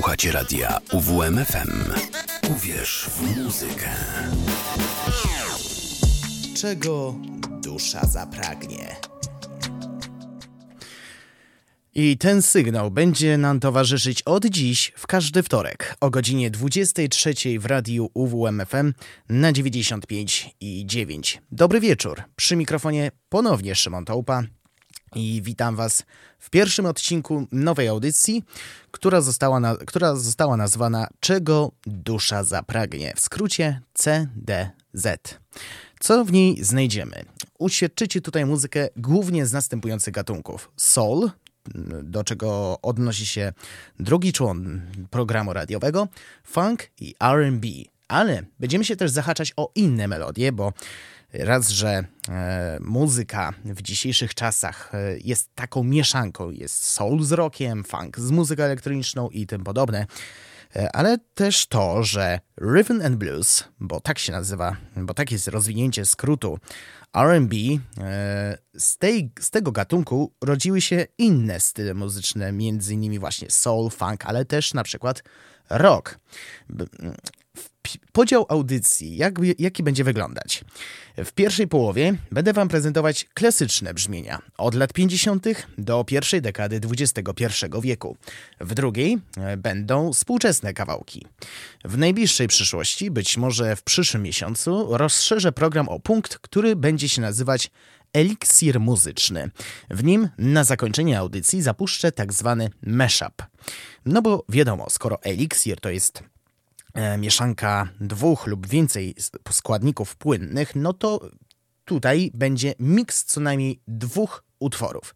Słuchacie radia UWMFM. Uwierz w muzykę. Czego dusza zapragnie? I ten sygnał będzie nam towarzyszyć od dziś w każdy wtorek o godzinie 23 w radiu UWMFM na 95 i 9. Dobry wieczór. Przy mikrofonie ponownie Szymon Tołpa i witam Was w pierwszym odcinku nowej audycji, która została, na, która została nazwana Czego dusza zapragnie, w skrócie CDZ. Co w niej znajdziemy? Uświadczycie tutaj muzykę głównie z następujących gatunków: soul, do czego odnosi się drugi człon programu radiowego, funk i RB. Ale będziemy się też zahaczać o inne melodie, bo raz, że e, muzyka w dzisiejszych czasach e, jest taką mieszanką, jest soul z rockiem, funk z muzyką elektroniczną i tym podobne, e, ale też to, że rhythm and blues, bo tak się nazywa, bo tak jest rozwinięcie skrótu R&B, z, z tego gatunku rodziły się inne style muzyczne, między innymi właśnie soul, funk, ale też na przykład rock. Podział audycji, jak, jaki będzie wyglądać? W pierwszej połowie będę Wam prezentować klasyczne brzmienia od lat 50. do pierwszej dekady XXI wieku. W drugiej e, będą współczesne kawałki. W najbliższej przyszłości, być może w przyszłym miesiącu, rozszerzę program o punkt, który będzie się nazywać eliksir muzyczny. W nim na zakończenie audycji zapuszczę tak zwany mashup. No bo wiadomo, skoro eliksir to jest mieszanka dwóch lub więcej składników płynnych, no to tutaj będzie miks co najmniej dwóch utworów.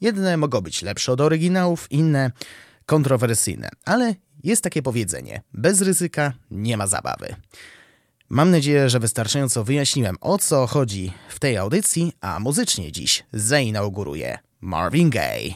Jedne mogą być lepsze od oryginałów, inne kontrowersyjne, ale jest takie powiedzenie: bez ryzyka nie ma zabawy. Mam nadzieję, że wystarczająco wyjaśniłem o co chodzi w tej audycji, a muzycznie dziś zainauguruje Marvin Gaye.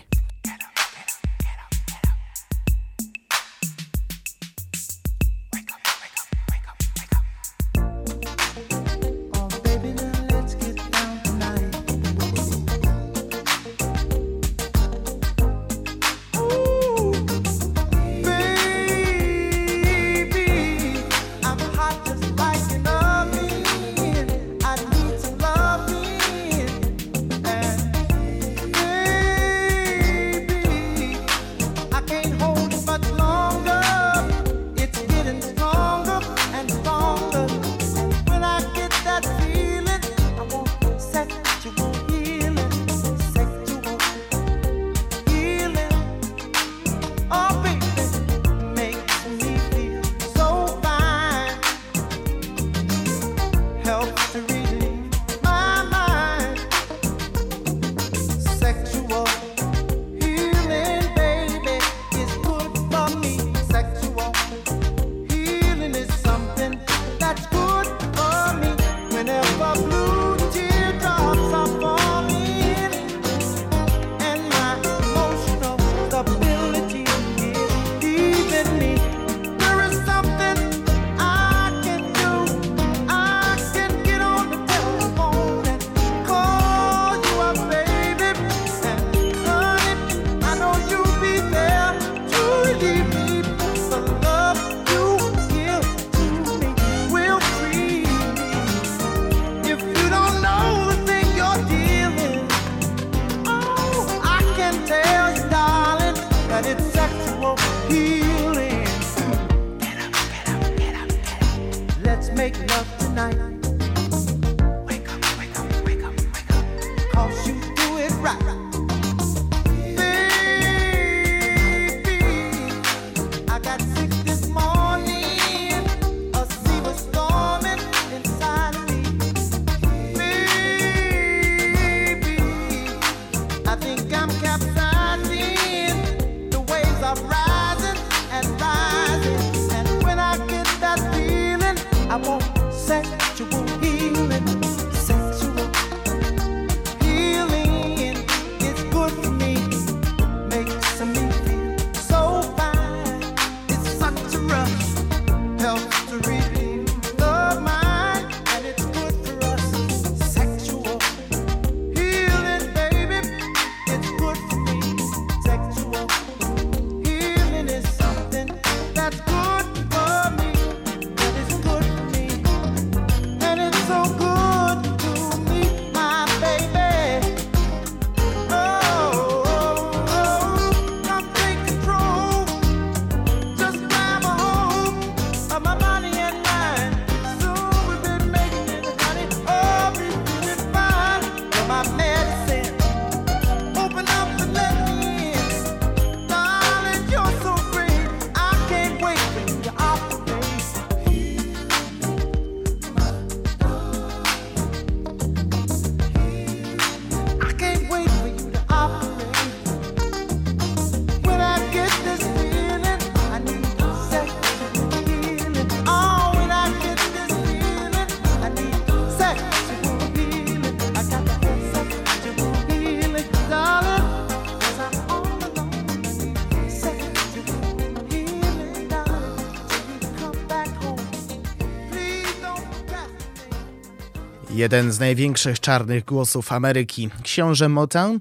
Jeden z największych czarnych głosów Ameryki, książę Motown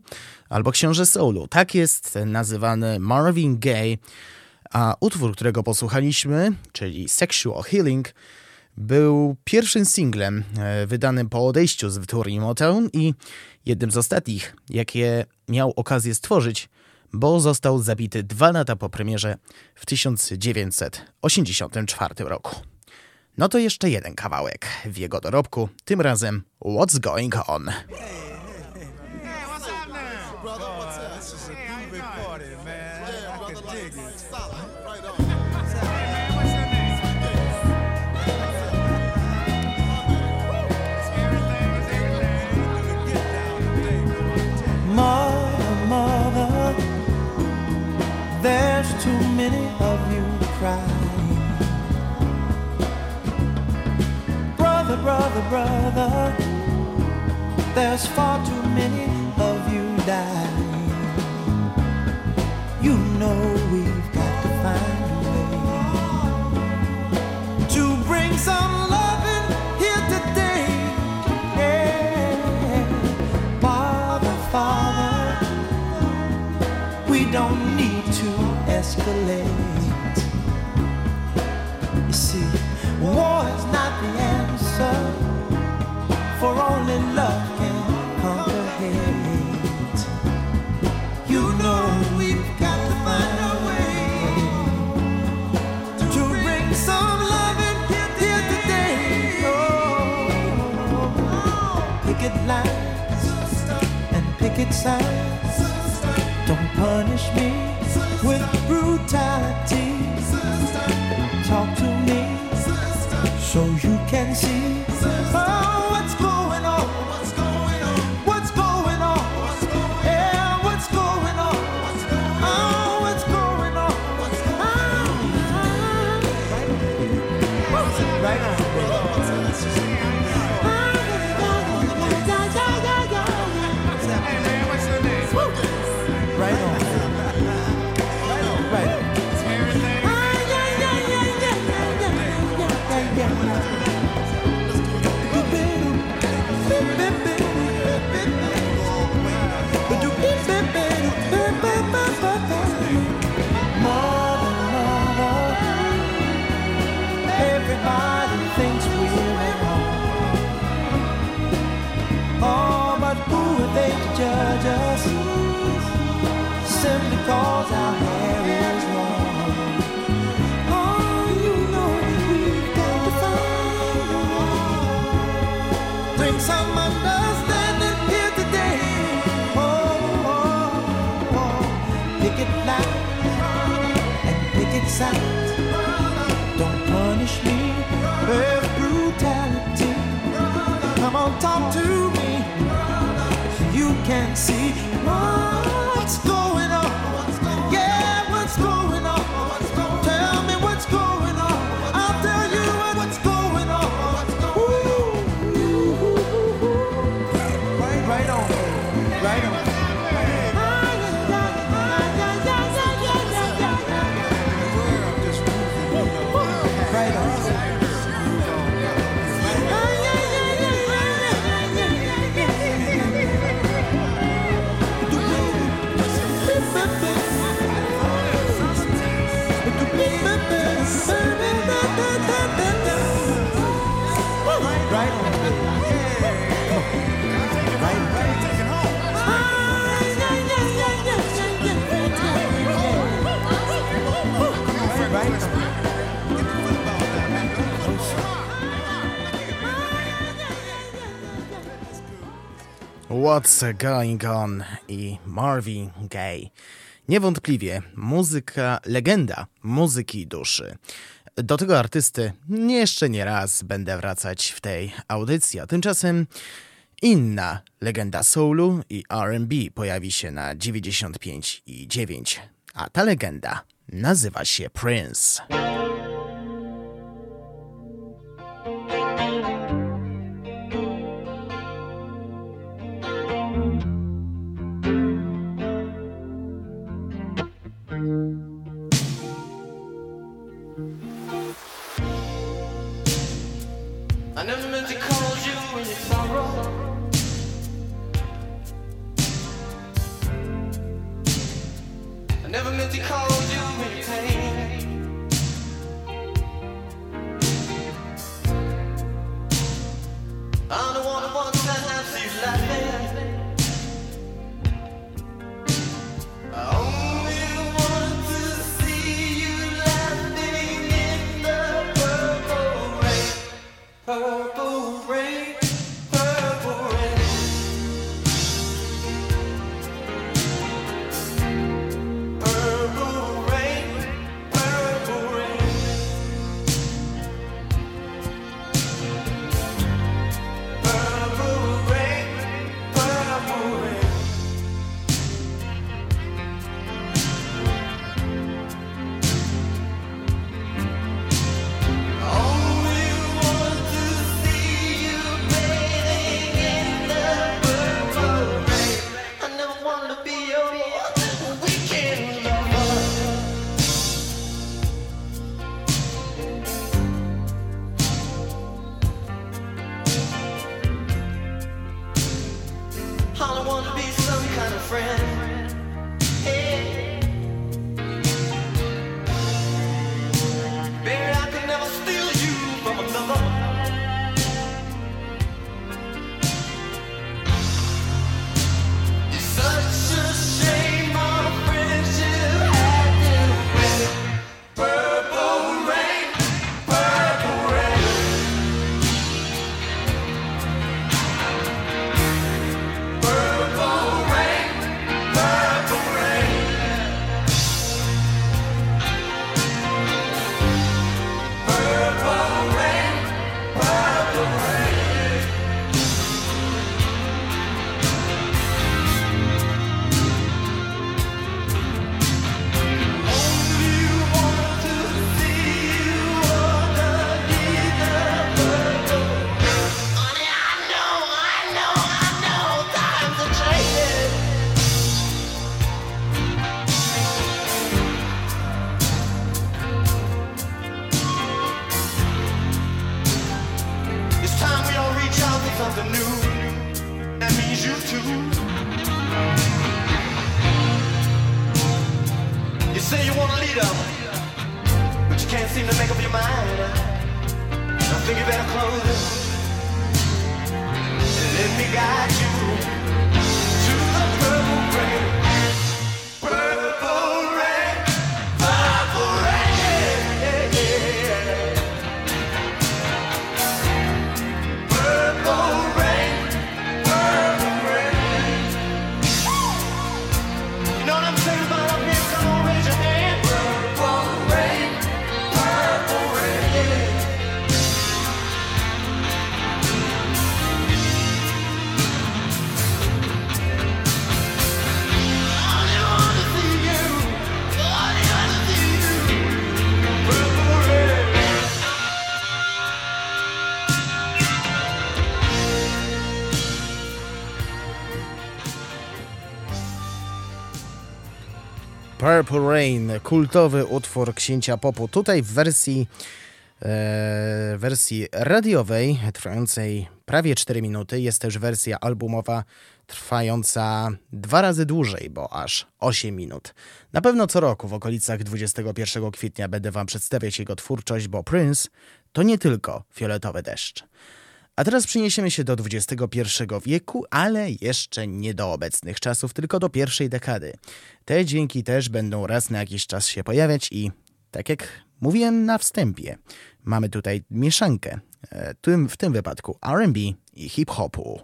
albo książę Soulu. Tak jest nazywany Marvin Gaye, a utwór, którego posłuchaliśmy, czyli Sexual Healing, był pierwszym singlem e, wydanym po odejściu z wytwórni Motown i jednym z ostatnich, jakie miał okazję stworzyć, bo został zabity dwa lata po premierze w 1984 roku. No to jeszcze jeden kawałek w jego dorobku, tym razem What's Going On. Mother, mother, there's Brother, brother, there's far too many of you dying. You know we've got to find a way to bring some loving here today. Yeah. Father, Father, we don't need to escalate. You see, war is not the answer, for only love can conquer hate. You know we've got to find a way to bring some love loving here today. Oh, picket lines and picket signs. Don't punish me with brutality. Talk to me. You can see what's going on. What's Going On i Marvin Gaye. Niewątpliwie muzyka, legenda muzyki duszy. Do tego artysty jeszcze nie raz będę wracać w tej audycji, a tymczasem inna legenda soulu i R&B pojawi się na 95 i 9, a ta legenda nazywa się Prince. I never meant to call you. Purple Rain, kultowy utwór księcia popu. Tutaj w wersji, e, wersji radiowej, trwającej prawie 4 minuty, jest też wersja albumowa trwająca dwa razy dłużej, bo aż 8 minut. Na pewno co roku w okolicach 21 kwietnia będę Wam przedstawiać jego twórczość, bo Prince to nie tylko fioletowy deszcz. A teraz przeniesiemy się do XXI wieku, ale jeszcze nie do obecnych czasów, tylko do pierwszej dekady. Te dźwięki też będą raz na jakiś czas się pojawiać i, tak jak mówiłem na wstępie, mamy tutaj mieszankę, e, w tym wypadku RB i hip-hopu.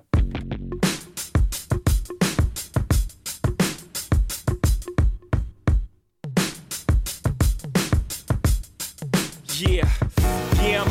Yeah. Yeah,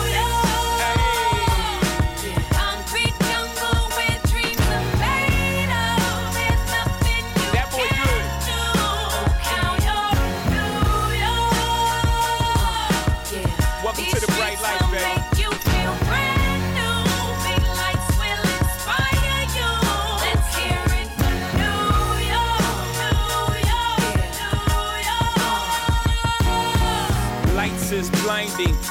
think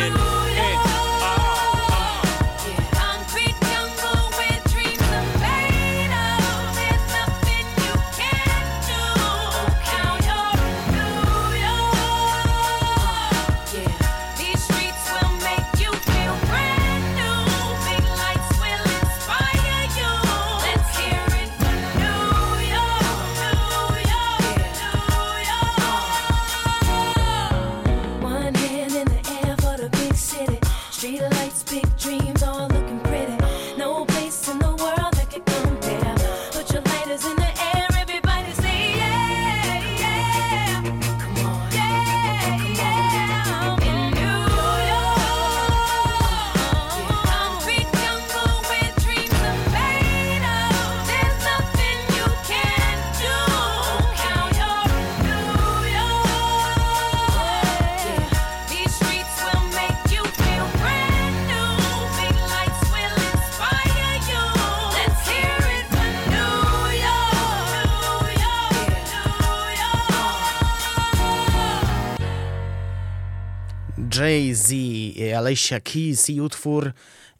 Alicia Keys i utwór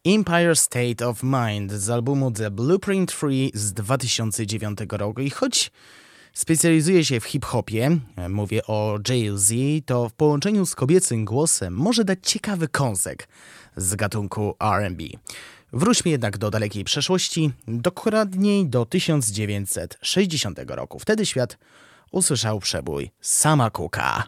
Empire State of Mind z albumu The Blueprint Free z 2009 roku. I choć specjalizuje się w hip-hopie, e, mówię o Jay-Z, to w połączeniu z kobiecym głosem może dać ciekawy kąsek z gatunku R&B. Wróćmy jednak do dalekiej przeszłości, dokładniej do 1960 roku. Wtedy świat usłyszał przebój Sama Cooka.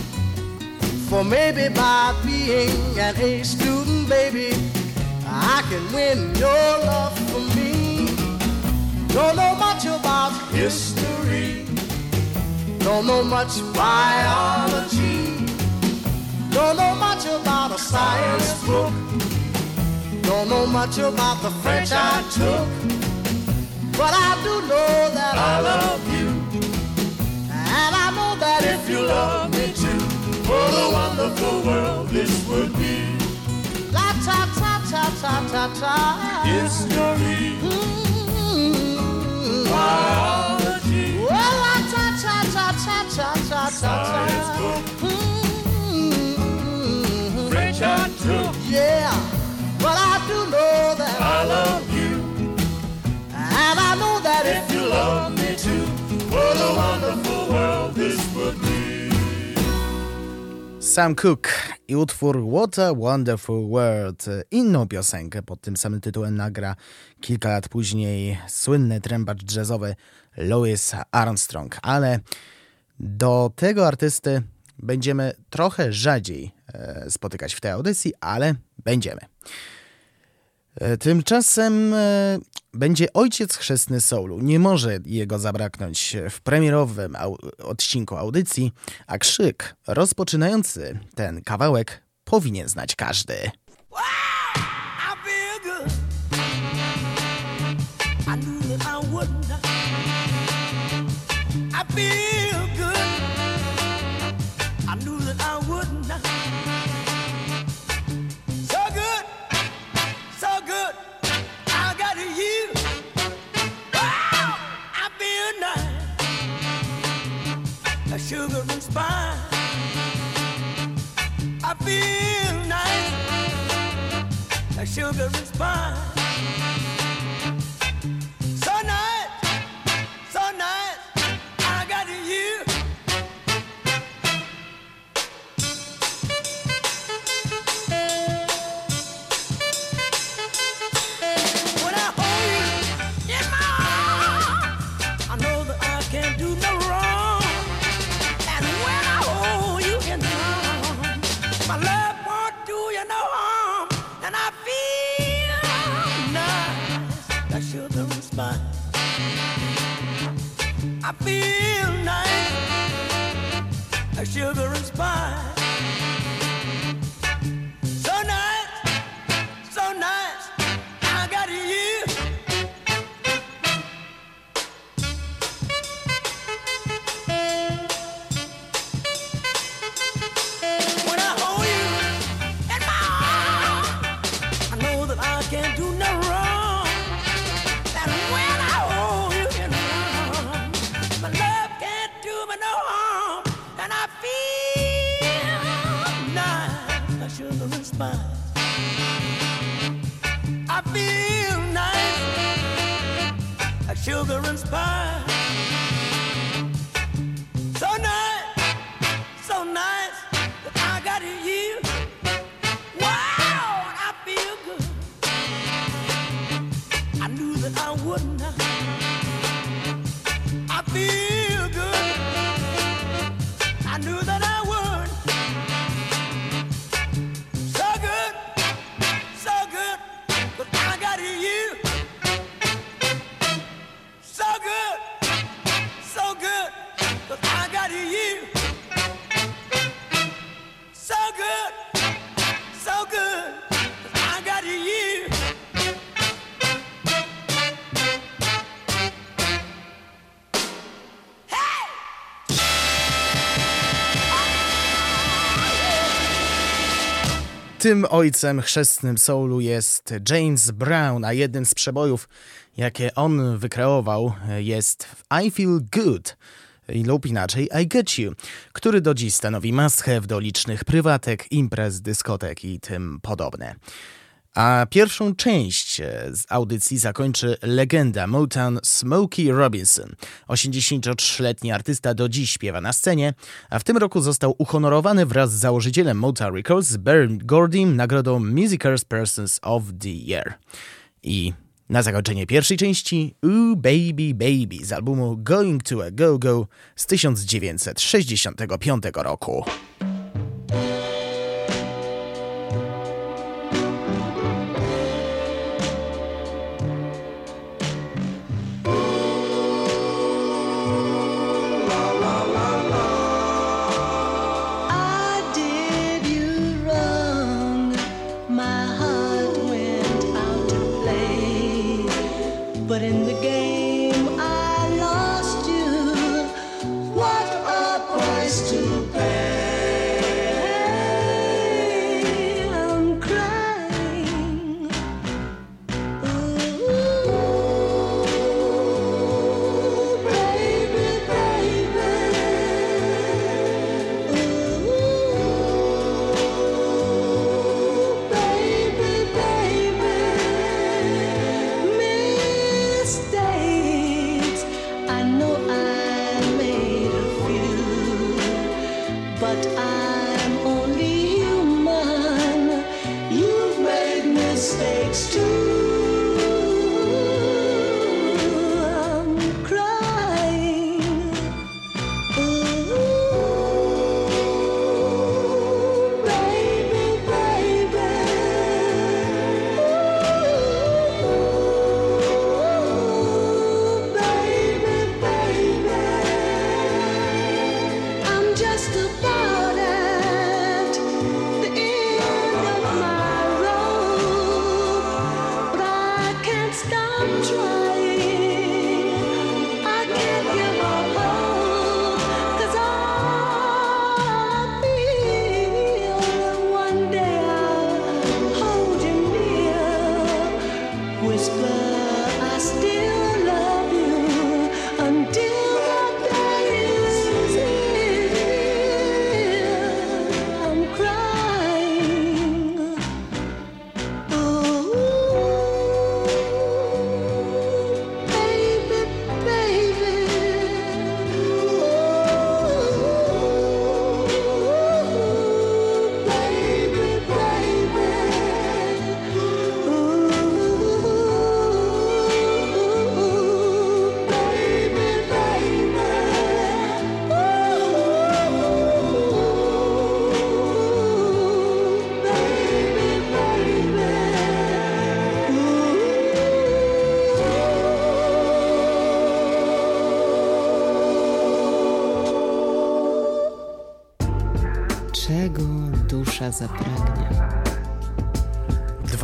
For maybe by being an A student, baby, I can win your love for me. Don't know much about history, don't know much biology, don't know much about a science book, don't know much about the French I took. But I do know that I love you. And I know that if you love me what a wonderful world this would be. La ta ta ta ta ta ta. History. Mm-hmm. Biology. Well, la ta ta ta ta ta ta ta. Science mm-hmm. French I took. Yeah. Well, I do know that I love you. And I know that if you love me too, what a wonderful world this would be. Sam Cooke i utwór What a Wonderful World. Inną piosenkę pod tym samym tytułem nagra kilka lat później słynny trębacz jazzowy Louis Armstrong, ale do tego artysty będziemy trochę rzadziej e, spotykać w tej audycji, ale będziemy. E, Tymczasem e, będzie ojciec chrzestny soulu. Nie może jego zabraknąć w premierowym au odcinku audycji, a krzyk rozpoczynający ten kawałek powinien znać każdy. Feel nice like sugar and spice. Tym ojcem chrzestnym soulu jest James Brown, a jednym z przebojów, jakie on wykreował, jest I Feel Good lub inaczej I Get You, który do dziś stanowi must do licznych prywatek, imprez, dyskotek i tym podobne. A pierwszą część e, z audycji zakończy legenda Motown Smokey Robinson. 83-letni artysta do dziś śpiewa na scenie, a w tym roku został uhonorowany wraz z założycielem Motown Records, Baron Gordym, nagrodą Musicers Persons of the Year. I na zakończenie pierwszej części Ooh Baby Baby z albumu Going to a Go Go z 1965 roku. come.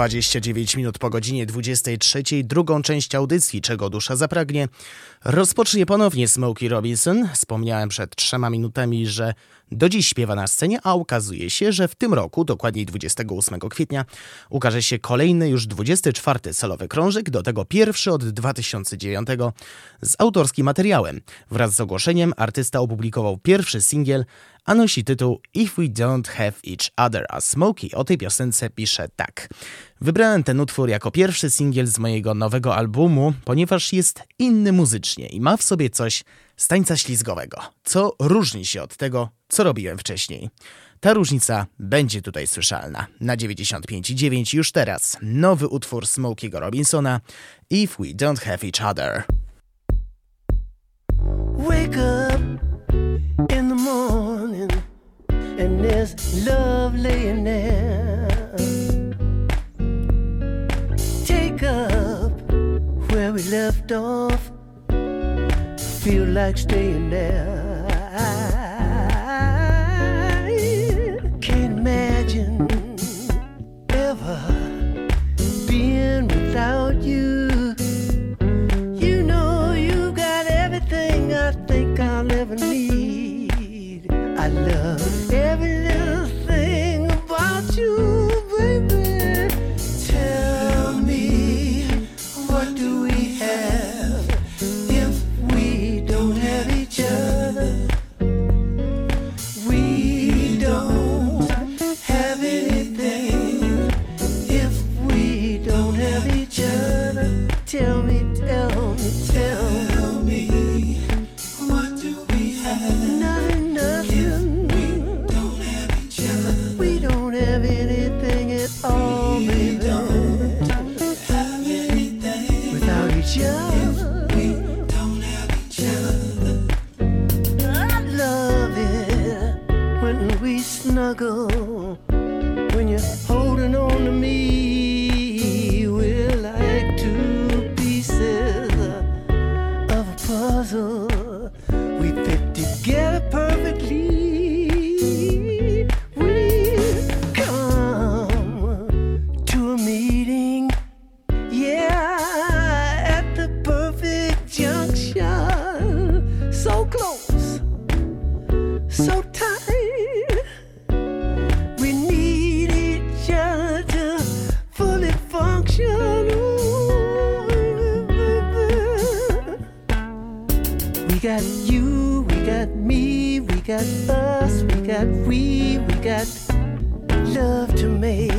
29 minut po godzinie 23, drugą część audycji Czego dusza zapragnie, rozpocznie ponownie Smokey Robinson. Wspomniałem przed trzema minutami, że do dziś śpiewa na scenie, a okazuje się, że w tym roku, dokładniej 28 kwietnia, ukaże się kolejny, już 24 solowy krążek, do tego pierwszy od 2009 z autorskim materiałem. Wraz z ogłoszeniem artysta opublikował pierwszy singiel, a nosi tytuł If We Don't Have Each Other, a Smokey o tej piosence pisze tak. Wybrałem ten utwór jako pierwszy singiel z mojego nowego albumu, ponieważ jest inny muzycznie i ma w sobie coś z tańca ślizgowego, co różni się od tego, co robiłem wcześniej. Ta różnica będzie tutaj słyszalna. Na 95,9 już teraz nowy utwór Smokiego Robinsona If We Don't Have Each Other. Wake up and there's love laying there. Take up where we left off. Feel like staying there. that we got love to make.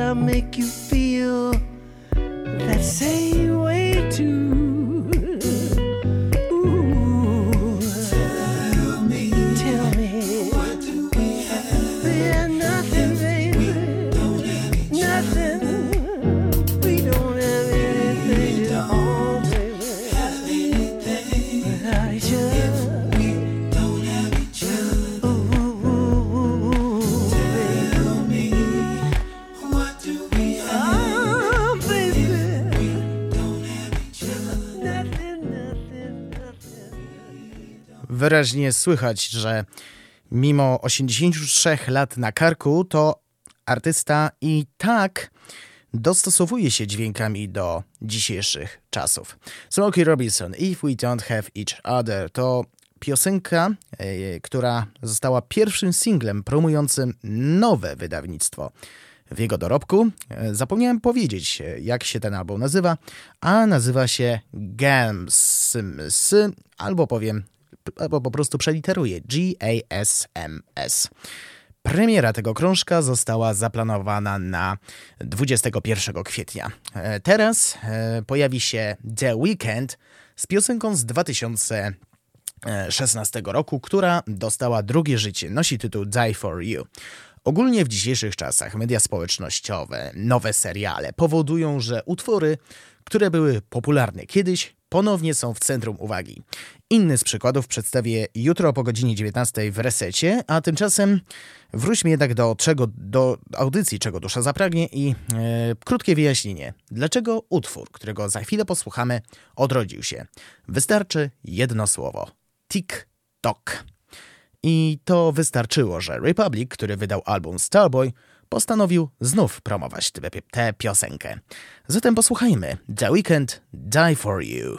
I make you Wyraźnie słychać, że mimo 83 lat na karku, to artysta i tak dostosowuje się dźwiękami do dzisiejszych czasów. Smokey Robinson, If We Don't Have Each Other, to piosenka, e, która została pierwszym singlem promującym nowe wydawnictwo. W jego dorobku e, zapomniałem powiedzieć, e, jak się ten album nazywa, a nazywa się Gams, albo powiem, albo po prostu przeliteruję G-A-S-M-S. Premiera tego krążka została zaplanowana na 21 kwietnia. E, Teraz e, pojawi się The Weeknd z piosenką z 2016 roku, która dostała drugie życie. Nosi tytuł Die For You. Ogólnie w dzisiejszych czasach media społecznościowe, nowe seriale powodują, że utwory, które były popularne kiedyś, ponownie są w centrum uwagi. Inny z przykładów przedstawię jutro po godzinie 19 w resecie, a tymczasem wróćmy jednak do, czego, do audycji Czego Dusza Zapragnie i e, krótkie wyjaśnienie. Dlaczego utwór, którego za chwilę posłuchamy, odrodził się? Wystarczy jedno słowo. Tik-tok. I to wystarczyło, że Republic, który wydał album Starboy, postanowił znów promować tę piosenkę. Zatem posłuchajmy The Weeknd Die For You.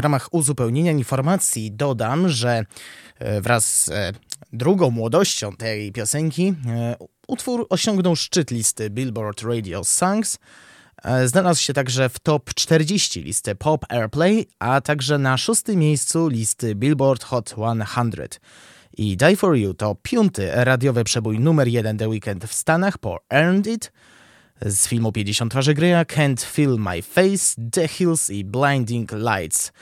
W ramach uzupełnienia informacji dodam, że e, wraz z e, drugą młodością tej piosenki e, utwór osiągnął szczyt listy Billboard Radio Songs. Znalazł się także w top 40 listy Pop Airplay, a także na szóstym miejscu listy Billboard Hot 100. I Die For You to piąty radiowy przebój numer jeden The Weekend w Stanach po Earned It, z filmu 50 twarzy Greya, Can't Feel My Face, The Hills i Blinding Lights.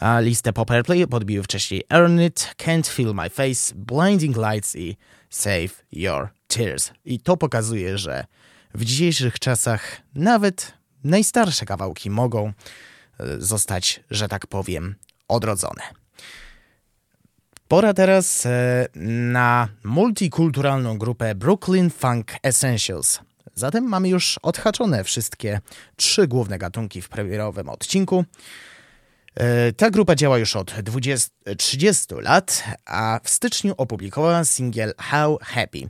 A listę Pop Airplay podbiły wcześniej Earn It, Can't Feel My Face, Blinding Lights i Save Your Tears. I to pokazuje, że w dzisiejszych czasach nawet najstarsze kawałki mogą e, zostać, że tak powiem, odrodzone. Pora teraz e, na multikulturalną grupę Brooklyn Funk Essentials. Zatem mamy już odhaczone wszystkie trzy główne gatunki w premierowym odcinku. E, ta grupa działa już od 20, 30 lat, a w styczniu opublikowała singiel How Happy.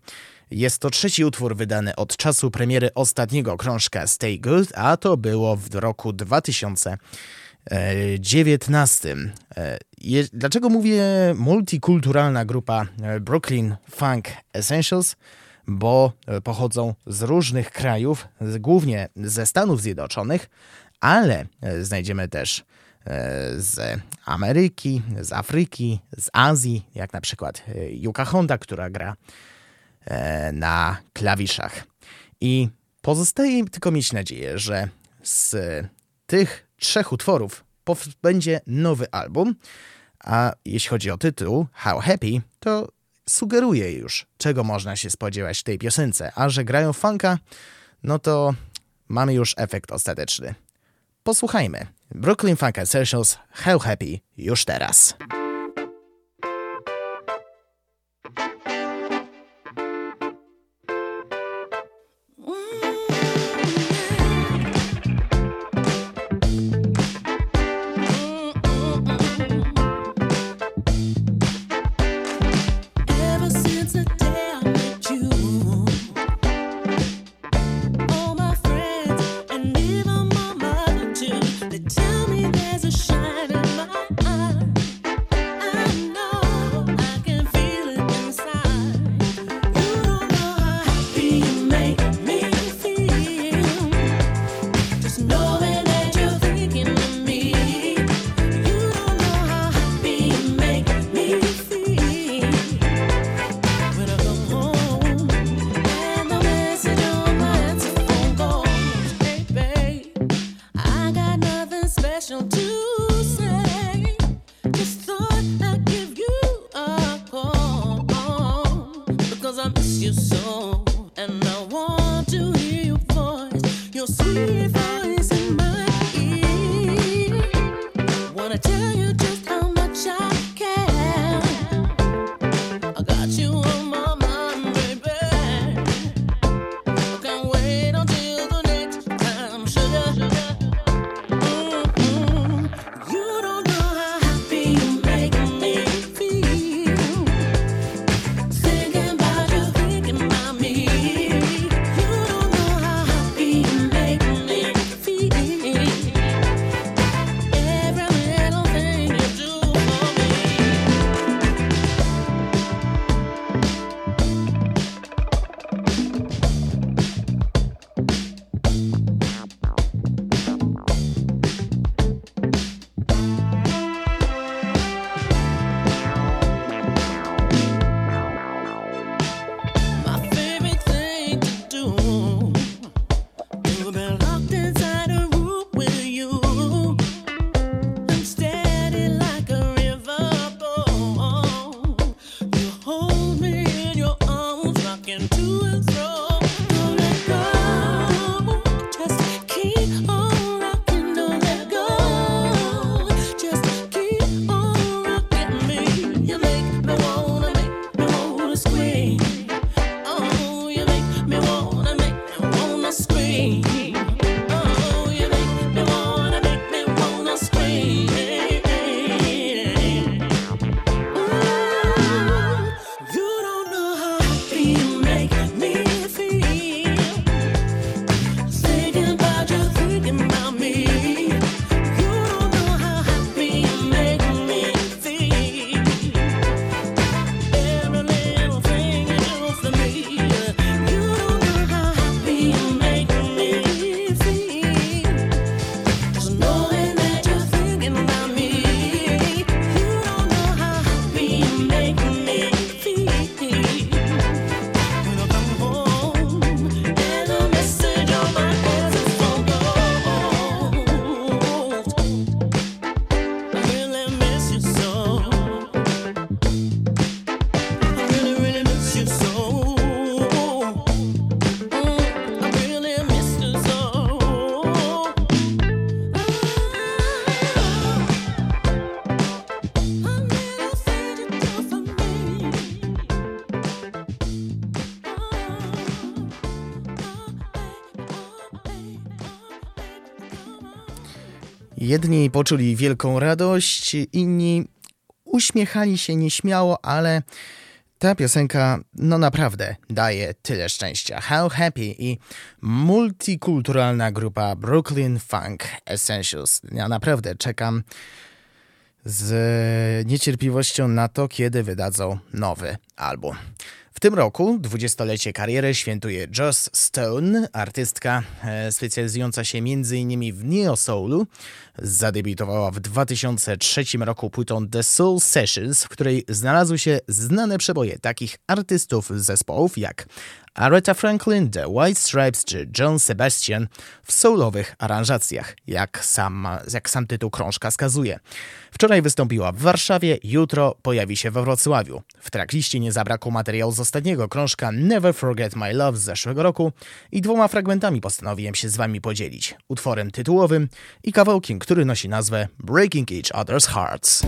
Jest to trzeci utwór wydany od czasu premiery ostatniego krążka Stay Good, a to było w roku 2019. E, e, dlaczego mówię multikulturalna grupa Brooklyn Funk Essentials? bo e, pochodzą z różnych krajów, głównie ze Stanów Zjednoczonych, ale e, znajdziemy też e, z Ameryki, z Afryki, z Azji, jak na przykład Yuka Honda, która gra na klawiszach. I pozostaje im tylko mieć nadzieję, że z tych trzech utworów będzie nowy album, a jeśli chodzi o tytuł How Happy, to sugeruje już, czego można się spodziewać w tej piosence, a że grają funka, no to mamy już efekt ostateczny. Posłuchajmy. Brooklyn Funk Essentials, How Happy, już teraz. Jedni poczuli wielką radość, inni uśmiechali się nieśmiało, ale ta piosenka no naprawdę daje tyle szczęścia. How Happy i multikulturalna grupa Brooklyn Funk Essentials. Ja naprawdę czekam z niecierpliwością na to, kiedy wydadzą nowy album. W tym roku dwudziestolecie kariery świętuje Joss Stone, artystka e, specjalizująca się m.in. w neo-soulu. Zadebiutowała w 2003 roku płytą The Soul Sessions, w której znalazły się znane przeboje takich artystów zespołów jak Aretha Franklin, The White Stripes czy John Sebastian w soulowych aranżacjach, jak sam, jak sam tytuł krążka skazuje. Wczoraj wystąpiła w Warszawie, jutro pojawi się we Wrocławiu. W trackliście nie zabrakło materiału z ostatniego krążka Never Forget My Love z zeszłego roku i dwoma fragmentami postanowiłem się z wami podzielić. Utworem tytułowym i kawałkiem, który nosi nazwę Breaking Each Other's Hearts.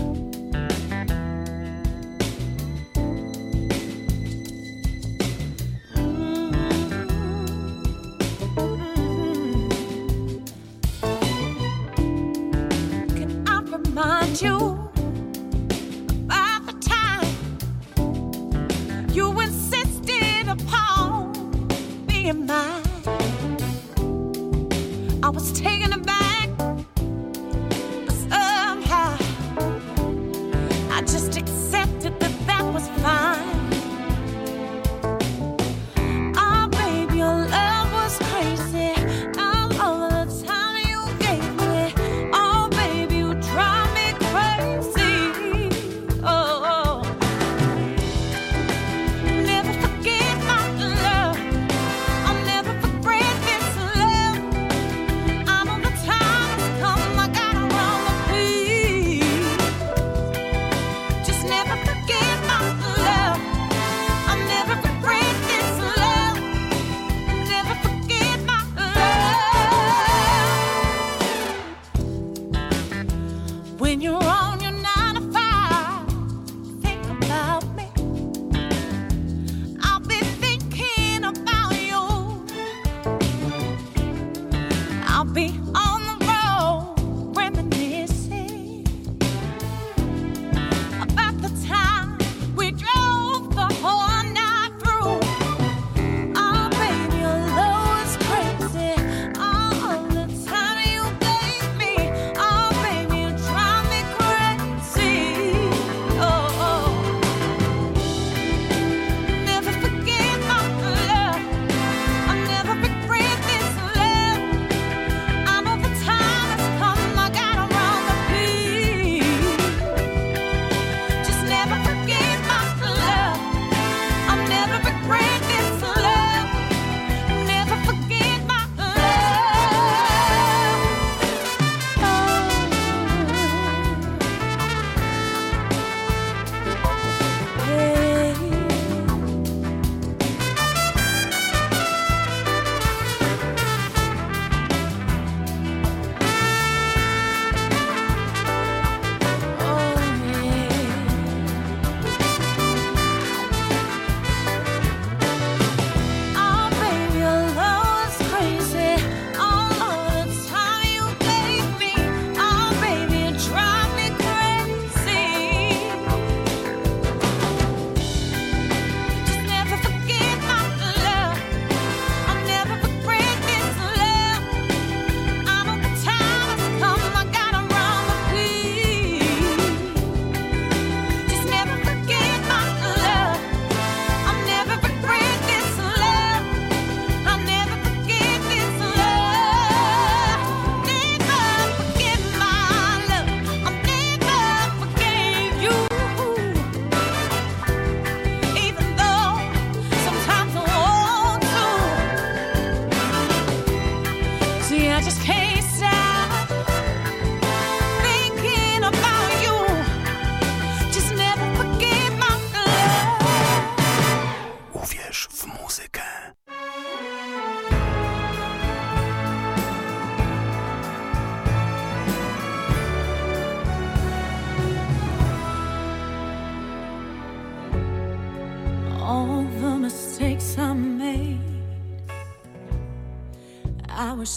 lost. Take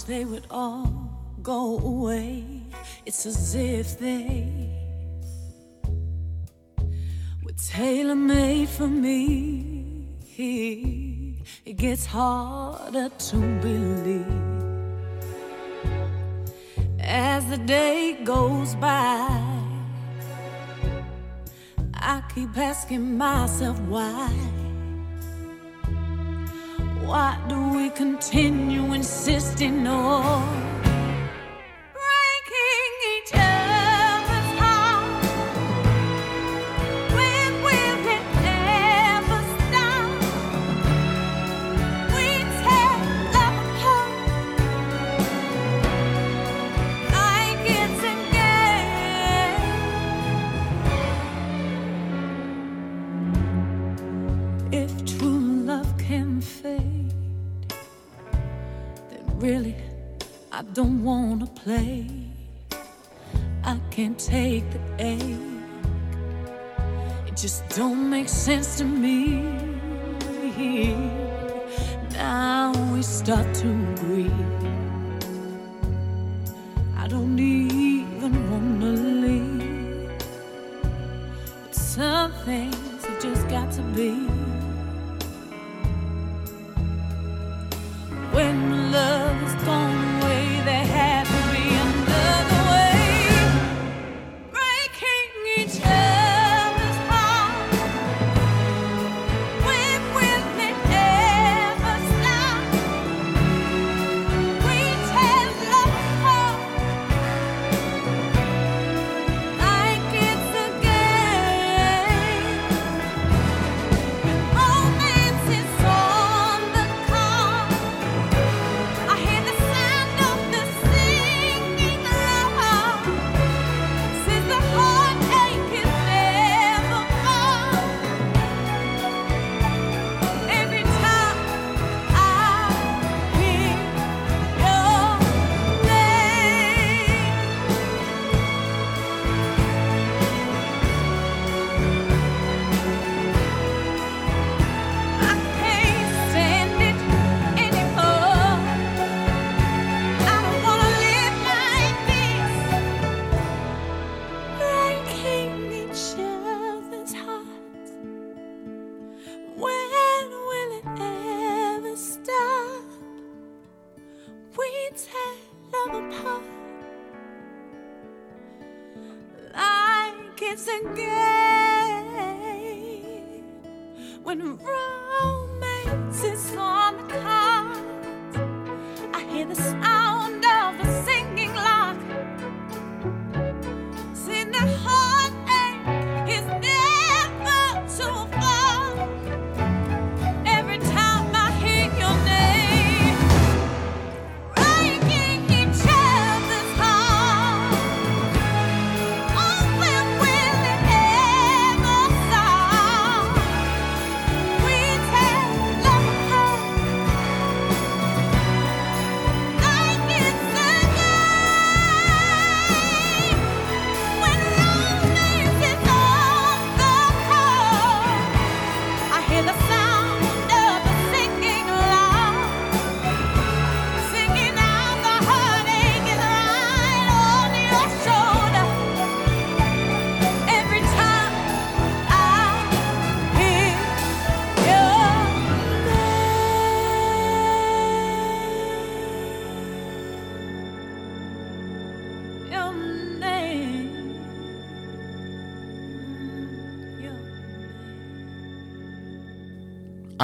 they would all go away. It's as if they were tailor made for me. It gets harder to believe as the day goes by. I keep asking myself why. Why do we continue insisting on really I don't wanna play. I can't take the ache. It just don't make sense to me. Now we start to agree. I don't even wanna leave. But some things have just got to be.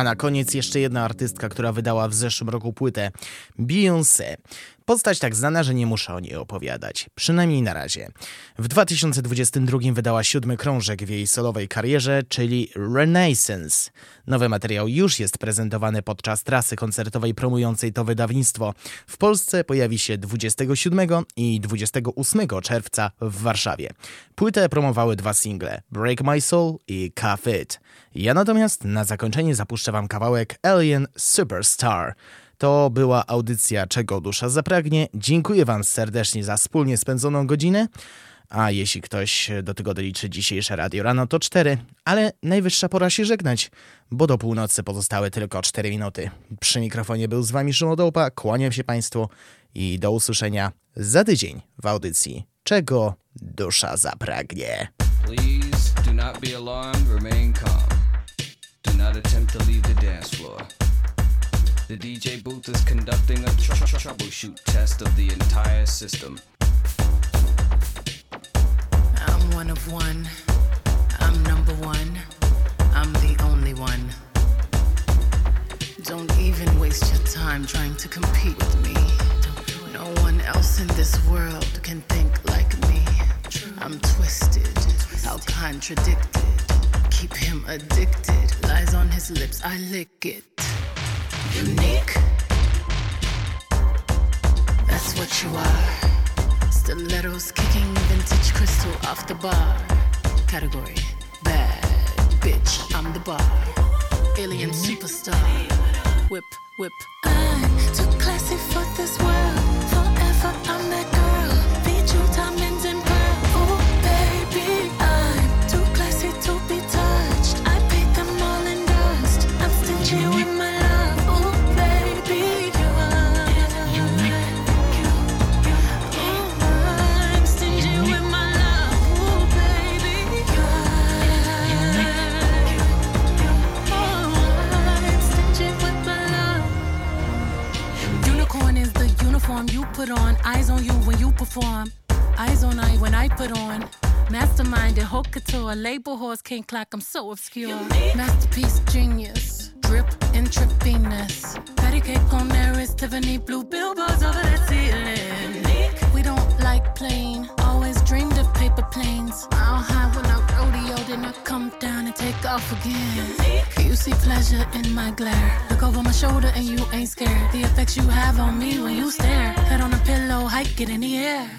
A na koniec jeszcze jedna artystka, która wydała w zeszłym roku płytę Beyoncé. Postać tak znana, że nie muszę o niej opowiadać. Przynajmniej na razie. W 2022 wydała siódmy krążek w jej solowej karierze, czyli Renaissance. Nowy materiał już jest prezentowany podczas trasy koncertowej promującej to wydawnictwo. W Polsce pojawi się 27 i 28 czerwca w Warszawie. Płytę promowały dwa single: Break My Soul i Cuff It. Ja natomiast na zakończenie zapuszczę wam kawałek Alien Superstar. To była audycja Czego Dusza Zapragnie. Dziękuję Wam serdecznie za wspólnie spędzoną godzinę. A jeśli ktoś do tego doliczy dzisiejsze Radio Rano, to 4, ale najwyższa pora się żegnać, bo do północy pozostały tylko 4 minuty. Przy mikrofonie był z Wami Szymon kłaniam się Państwu i do usłyszenia za tydzień w audycji Czego Dusza Zapragnie. Please Do not be alarmed, remain calm. Do not attempt to leave the dance floor. The DJ booth is conducting a tr- tr- troubleshoot test of the entire system. I'm one of one. I'm number one. I'm the only one. Don't even waste your time trying to compete with me. No one else in this world can think like me. I'm twisted, how contradicted. Keep him addicted. Lies on his lips, I lick it. Unique. That's what you are. Stilettos kicking vintage crystal off the bar. Category bad bitch. I'm the bar. Alien superstar. Whip, whip. I'm too classy for this world. Forever I'm that girl. Feed you diamonds put on. Eyes on you when you perform. Eyes on I when I put on. Mastermind and haute couture. Label horse king clock. I'm so obscure. Masterpiece genius. Drip intravenous. Patty cake on there is Tiffany blue billboards over that ceiling. We don't like plain. Always dreamed of paper planes. Mile high when I rodeo, then I come down and take off again. You see pleasure in my glare. Look over my shoulder and you ain't scared. The effects you have on me when you stare. Hike it in the air.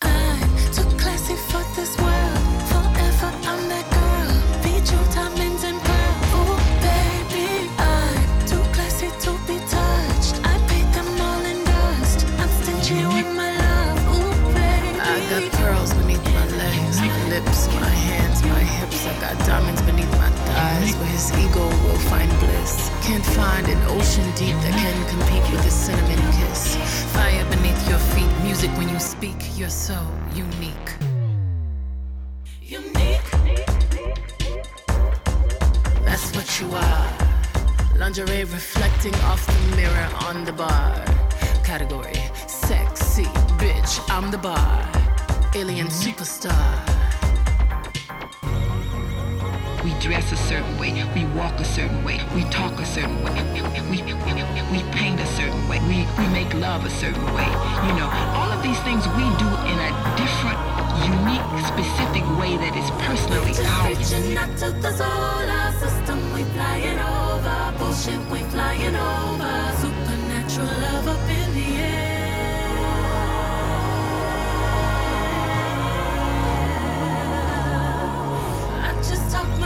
I'm too classy for this world. Forever I'm that girl. Feed you diamonds and pearls. Oh baby, I'm too classy to be touched. I paid them all in dust. I'm stingy with my love. Oh baby, I got pearls beneath my legs, my lips, my hands, my hips. I got diamonds beneath my thighs, where his ego will find bliss. Can't find an ocean deep that can compete with a cinnamon kiss. Fire beneath your feet, music when you speak. You're so unique. Unique. That's what you are. Lingerie reflecting off the mirror on the bar. Category sexy bitch. I'm the bar. Alien superstar. Dress a certain way, we walk a certain way, we talk a certain way, we, we, paint a certain way, we, we make love a certain way. You know, all of these things we do in a different, unique, specific way that is personally ours. Reaching out to the solar system, we flying over. Bullshit, we flying over. Supernatural love up in the air.